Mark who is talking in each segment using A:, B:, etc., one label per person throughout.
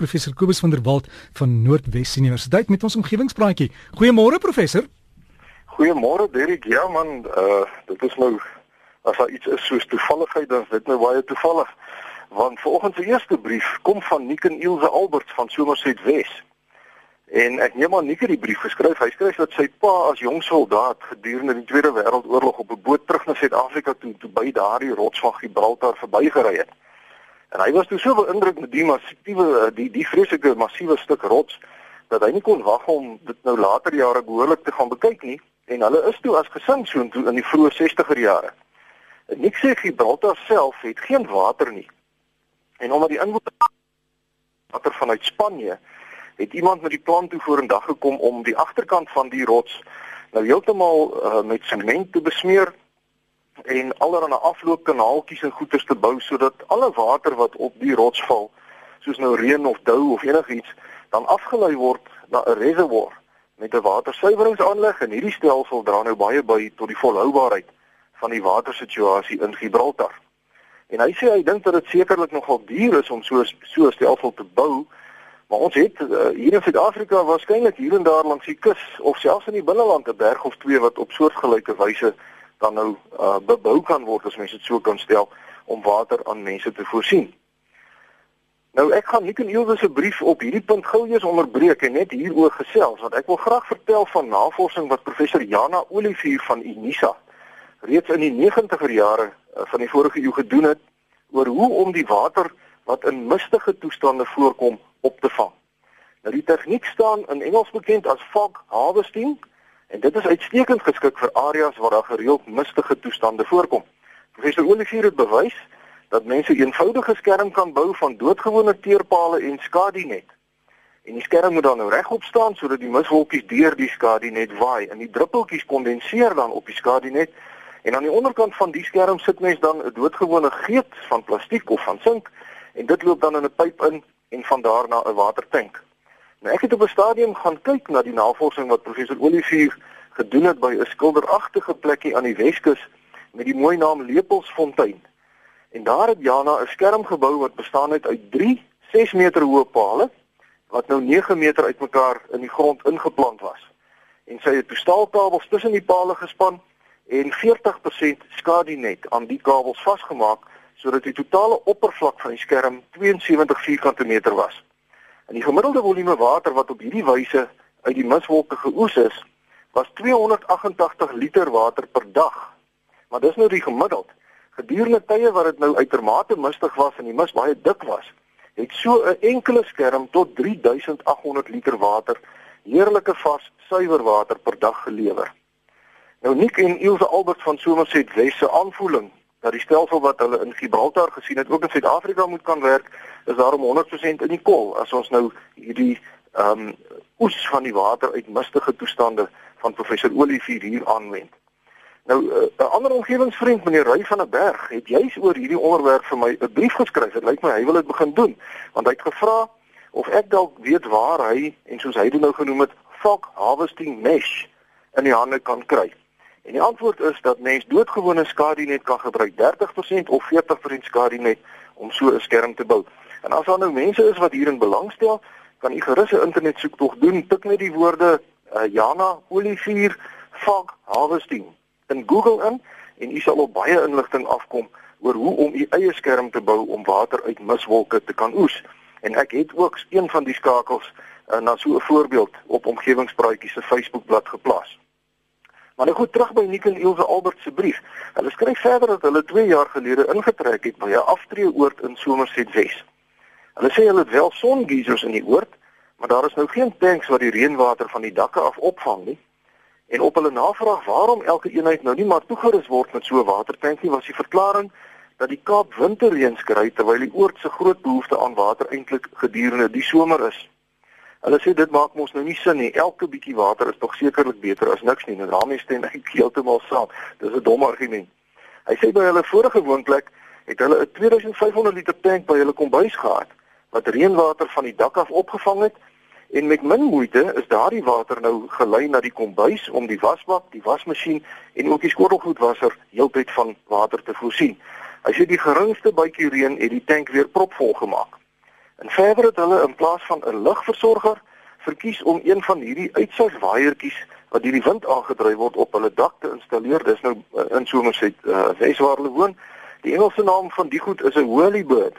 A: professor Kobus van der Walt van Noordwes Universiteit met ons omgewingspraatjie. Goeiemôre professor.
B: Goeiemôre Derek. Ja man, uh dit is nou as daar iets is soos toevalligheid dan is dit nou baie toevallig. Want vanoggend se eerste brief kom van Nick en Ilse Alberts van Somerset Wes. En ek neem aan Nick het die brief geskryf. Hy skryf dat sy pa as jong soldaat gedurende die Tweede Wêreldoorlog op 'n boot terug na Suid-Afrika toe toe by daardie rots van Gibraltar verbygery het. En hy was toe so beïndruk met die massiewe eh, die die vreeslike massiewe stuk rots dat hy nie kon wag om dit nou later jare behoorlik te gaan bekyk nie en hulle is toe as gesin so in die vroeë 60er jare. Nik sê Gibraltar self het geen water nie. En omdat die inwoners water vanuit Spanje het iemand met die plan toe vorendag gekom om die agterkant van die rots nou heeltemal uh, met sement te besmeer en allerlei afloopkanaaltjies en goeters te bou sodat alle water wat op die rots val, soos nou reën of dou of enigiets, dan afgelei word na 'n reservoir met 'n watersuiweringsaanleg en hierdie stelsel dra nou baie by tot die volhoubaarheid van die watersituasie in Gibraltar. En hy sê hy dink dat dit sekerlik nogal duur is om so so 'n stelsel te bou, maar ons het uh, hier in Suid-Afrika waarskynlik hier en daar langs die kus of selfs in die binneland 'n berg of twee wat op soortgelyke wyse dan nou uh, bebou kan word as mense dit so kan stel om water aan mense te voorsien. Nou ek gaan hier in Ilse se brief op hierdie punt gou eers onderbreek en net hieroor gesels want ek wil graag vertel van navorsing wat professor Jana Olivier van Unisa reeds in die 90er jare uh, van die vorige eeu gedoen het oor hoe om die water wat in mistige toestande voorkom op te vang. Nou die tegniek staan in Engels bekend as fog harvesting En dit is uitstekend geskik vir areas waar daar gereeld mistige toestande voorkom. Professor Olivier het bewys dat mense 'n eenvoudige skerm kan bou van doodgewone teerpale en skadinet. En die skerm moet dan nou regop staan sodat die miswolkies deur die skadinet waai en die druppeltjies kondenseer dan op die skadinet. En aan die onderkant van die skerm sit mens dan 'n doodgewone geet van plastiek of van sink en dit loop dan in 'n pyp in en van daar na 'n watertank. Nou ek het op 'n stadium gaan kyk na die navorsing wat professor Olivier gedoen het by 'n skilderagtige plekkie aan die Weskus met die mooi naam Lepelsfontein. En daar het Jana 'n skerm gebou wat bestaan uit uit 3 6 meter hoë pale wat nou 9 meter uitmekaar in die grond ingeplant was. En sy het toestaalkabels tussen die pale gespan en 40% skadinet aan die kabels vasgemaak sodat die totale oppervlak van die skerm 72 vierkante meter was. En die gemiddelde volume water wat op hierdie wyse uit die miswolke geoes is, was 288 liter water per dag. Maar dis nou die gemiddeld. Gedurende tye wat dit nou uitermate mistig was en die mis baie dik was, het so 'n enkele skerm tot 3800 liter water, heerlike vars, suiwer water per dag gelewer. Nou Nick en Ilse Albert van Somerset Wes se aanvoeling dat die stelsel wat hulle in Gibraltar gesien het ook in Suid-Afrika moet kan werk, is daarom 100% in die kol as ons nou hierdie ehm um, oes van die water uit mistige toestande van professor Olivier hier aanwend. Nou eh, 'n uh, ander omgewingsvriend meneer Ruy van der Berg het juis oor hierdie onderwerp vir my 'n brief geskryf. Dit lyk my hy wil dit begin doen want hy het gevra of ek dalk weet waar hy en soos hy dit nou genoem het, fog harvesting mesh in die hande kan kry. En die antwoord is dat mens doodgewone skadinet kan gebruik 30% of 40% skadinet om so 'n skerm te bou. En as daar nou mense is wat hierin belangstel, kan u gerus 'n internet soektog doen, tik net die woorde uh, Jana Olivier fog harvesting in Google in en u sal op baie inligting afkom oor hoe om u eie skerm te bou om water uit miswolke te kan oes. En ek het ook een van die skakels uh, na so 'n voorbeeld op omgewingspraatjies se Facebookblad geplaas. Maar nou goed terug by Nick en Ilse Albert se brief. Hulle skryf verder dat hulle 2 jaar gelede ingetrek het by 'n aftreeoord in Somerset Wes. Hulle sê hulle het wel songeisers in die oord, maar daar is nou geen tanks wat die reënwater van die dakke af opvang nie. En op hulle navraag waarom elke eenheid nou nie maar toegerus word met so 'n watertank nie, was die verklaring dat die Kaap winterreën skry terwyl die oord se groot behoefte aan water eintlik gedurende die somer is. Hulle sê dit maak mos nou nie sin nie. Elke bietjie water is tog sekerlik beter as niks nie. En daarmee stem ek heeltemal saam. Dis 'n dom argument. Hy sê by hulle vorige woonplek het hulle 'n 2500 liter tank by hulle kombuis gehad wat reënwater van die dak af opgevang het en met min moeite is daardie water nou gelei na die kombuis om die wasbak, die wasmasjien en ook die skottelgoedwasser heeltyd van water te voorsien. As jy die geringste bytjie reën het die tank weer propvol gemaak. En verder het hulle in plaas van 'n lugversorger verkies om een van hierdie uitsagswaaiertjies wat deur die wind aangedryf word op hulle dak te installeer. Dis nou uh, in Somerset, uh, Weswaar hulle woon. Die Engelse naam van die goed is 'n Holybird.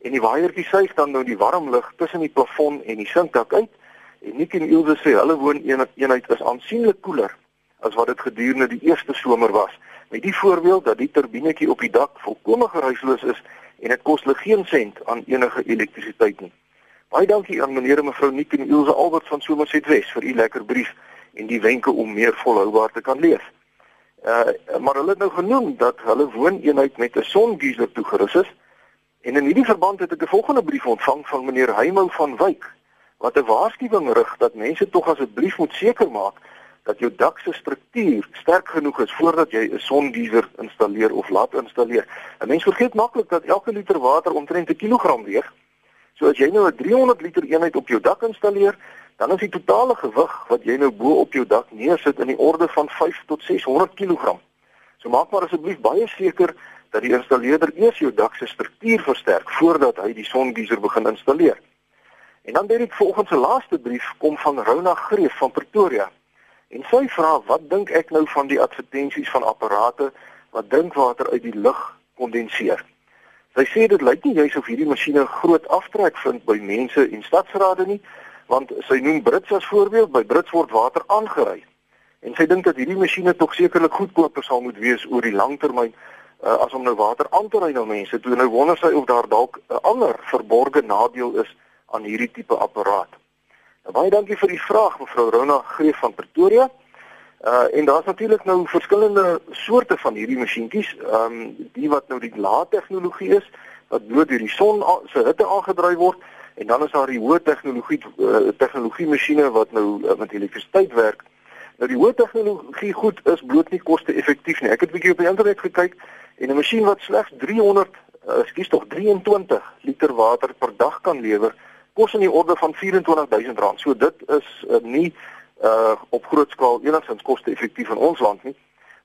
B: En die waaiertjie suig dan nou die warm lug tussen die plafon en die sinkdak uit. En Nick en Ilse sê hulle woon een eenheid is aansienlik koeler as wat dit gedurende die eerste somer was. Met die voorbeeld dat die turbinetjie op die dak volkome geruisloos is en dit kos hulle geen sent aan enige elektrisiteit nie. Baie dankie aan meneer en mevrou Nick en Ilse Albert van Somerset Wes vir u lekker brief en die wenke om meer volhoubaar te kan leef. Uh maar hulle het nou genoem dat hulle wooneenheid met 'n songeyser toegerus is. En in hierdie verband het ek 'n volgende brief ontvang van meneer Heimou van Wyk wat 'n waarskuwing rig dat mense tog asseblief moet seker maak dat jou dak se struktuur sterk genoeg is voordat jy 'n songeyser installeer of laat installeer. 'n Mens vergeet maklik dat elke liter water omtrent 'n kilogram weeg. So as jy nou 'n 300 liter eenheid op jou dak installeer, dan is die totale gewig wat jy nou bo op jou dak neersit in die orde van 5 tot 600 kg. So maak maar asseblief baie seker dat die installeerder eers jou dak se struktuur versterk voordat hy die songeyser begin installeer. En dan het ek volgens 'n laaste brief kom van Rona Greef van Pretoria. En sy vra wat dink ek nou van die advertensies van apparate wat drinkwater uit die lug kondenseer. Sy sê dit lyk nie juis of hierdie masjiene groot aftrek vind by mense en stadsrade nie, want sy noem Brits as voorbeeld by Brits word water aangery en sy dink dat hierdie masjiene tog sekerlik goedkoper sal moet wees oor die langtermyn uh, as om nou water aan te ry na mense toe nou wonder sy of daar dalk 'n ander verborgde nadeel is aan hierdie tipe apparaat. Baie dankie vir die vraag mevrou Rona Greef van Pretoria. Uh en daar's natuurlik nou verskillende soorte van hierdie masjienkies. Ehm um, die wat nou die lae tegnologie is wat bloot deur die son se hitte aangedryf word En dan is daar die hoë tegnologie uh, tegnologie masjiene wat nou uh, met elektrisiteit werk. Nou die hoë tegnologie goed is bloot nie koste-effektief nie. Ek het 'n bietjie op die internet gekyk en 'n masjien wat slegs 300, uh, ekskuus tog 23 liter water per dag kan lewer, kos in die orde van R24000. So dit is uh, nie uh op groot skaal enigstens koste-effektief in ons land nie.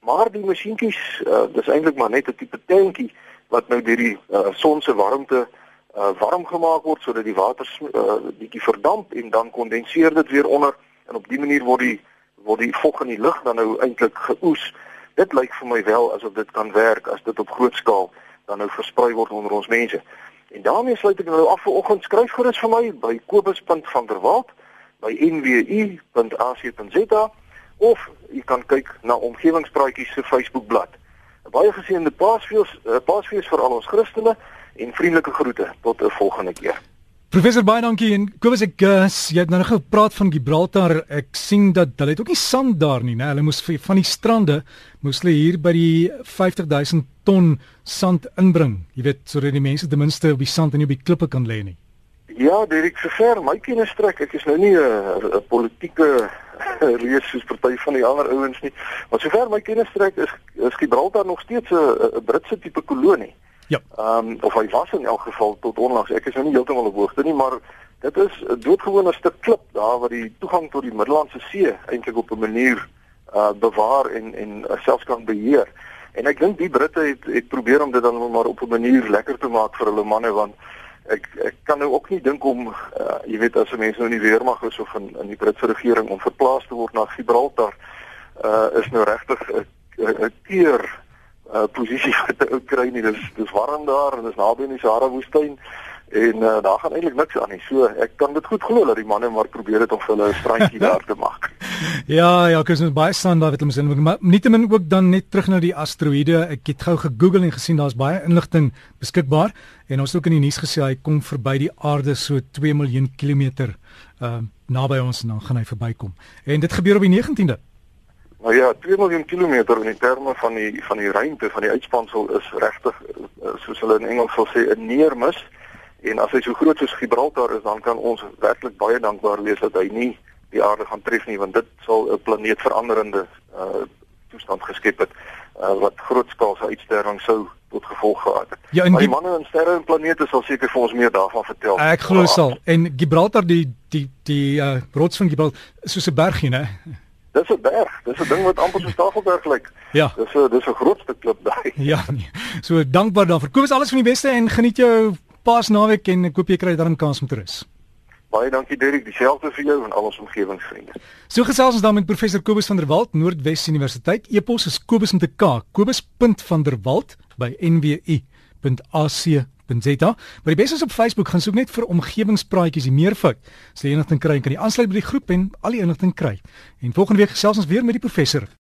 B: Maar die masjienkies, uh, dis eintlik maar net 'n tipe tankie wat nou deur die uh, son se warmte uh, warm gemaak word sodat die water uh, bietjie verdamp en dan kondenseer dit weer onder en op dië manier word die word die vog in die lug dan nou eintlik geoes. Dit lyk vir my wel asof dit kan werk as dit op groot skaal dan nou versprei word onder ons mense. En daarmee sluit ek nou af vir oggend skryf gerus vir my by kobus.vanderwalt by nwu.ac.za of jy kan kyk na omgewingspraatjies se Facebookblad. 'n Baie geseënde Paasfees, uh, Paasfees vir al ons Christene en vriendelike groete tot 'n volgende keer.
A: Professor baie dankie en kom as ek uh, jy het nou gepraat van Gibraltar. Ek sien dat hulle het ook nie sand daar nie, né? Hulle moes van die strande moes hulle hier by die 50000 ton sand inbring. Jy weet sodat die mense ten minste op die sand en nie op die klippe kan lê nie.
B: Ja, Derek, sover my kennis strek, ek is nou nie 'n politieke reus soos party van die ander ouens nie. Maar sover my kennis strek is is Gibraltar nog steeds 'n Britse tipe kolonie.
A: Ja.
B: Ehm um, of hy was in elk geval tot onlangs. Ek is nou nie heeltemal op hoogte nie, maar dit is 'n doodgewone stuk klip daar waar die toegang tot die Middellandse See eintlik op 'n manier uh bewaar en en uh, selfs kan beheer. En ek dink die Britte het het probeer om dit dan maar op 'n manier lekker te maak vir hulle manne want ek ek kan nou ook nie dink om uh, jy weet as mense nou in die weermag is of in in die Britse regering om verplaas te word na Gibraltar uh is nou regtig 'n keer uh, posisie wat hy kry nie. Dis dis warm daar en dis naby in die Sahara woestyn en uh, daar gaan eintlik niks aan nie. So ek kan dit goed glo dat die manne maar probeer het om vir hulle 'n strandjie daar te maak.
A: ja, ja, kus net baie staan daar wat hulle moet maar nietemin ook dan net terug na die asteroïde. Ek het gou gegoogel en gesien daar's baie inligting beskikbaar en ons het ook in die nuus gesê hy kom verby die aarde so 2 miljoen kilometer uh naby ons en dan gaan hy verbykom. En dit gebeur op die 19de.
B: Nou ja, 2 miljoen kilometer in terme van die van die ruimte van die uitspansel is regtig eh, soos hulle in Engels sal sê 'n neermis. En as hy so groot soos Gibraltar is, dan kan ons werklik baie dankbaar wees dat hy nie die aarde gaan tref nie, want dit sal 'n planeet veranderende uh toestand geskep het uh, wat grootskaalse uitsterwing sou tot gevolg gehad het. Ja, die manne en sterre en planete sal seker vir ons meer daarvan vertel.
A: Ek glo sal. En Gibraltar die die die uh, rots van Gibraltar soos 'n bergie, né?
B: Dis 'n berg. Dis 'n ding wat amper so Tafelberg lyk.
A: Ja.
B: Dis 'n dis 'n groot stuk klip daai.
A: Ja. Nee. So dankbaar daarvoor. Kom ons alles van die beste en geniet jou Paasnaweek en ek hoop jy kry dan 'n kans om te rus.
B: Baie dankie Derek, dieselfde vir jou en al ons omgewingsvriende.
A: So gesels ons dan met professor Kobus van der Walt, Noordwes Universiteit. E-pos is kobus met 'n k, kobus.vanderwalt by nwu.ac .za. Maar die beste is op Facebook gaan soek net vir omgewingspraatjies, die meervoud. As jy enigting kry, kan jy aansluit by die groep en al die inligting kry. En volgende week gesels ons weer met die professor.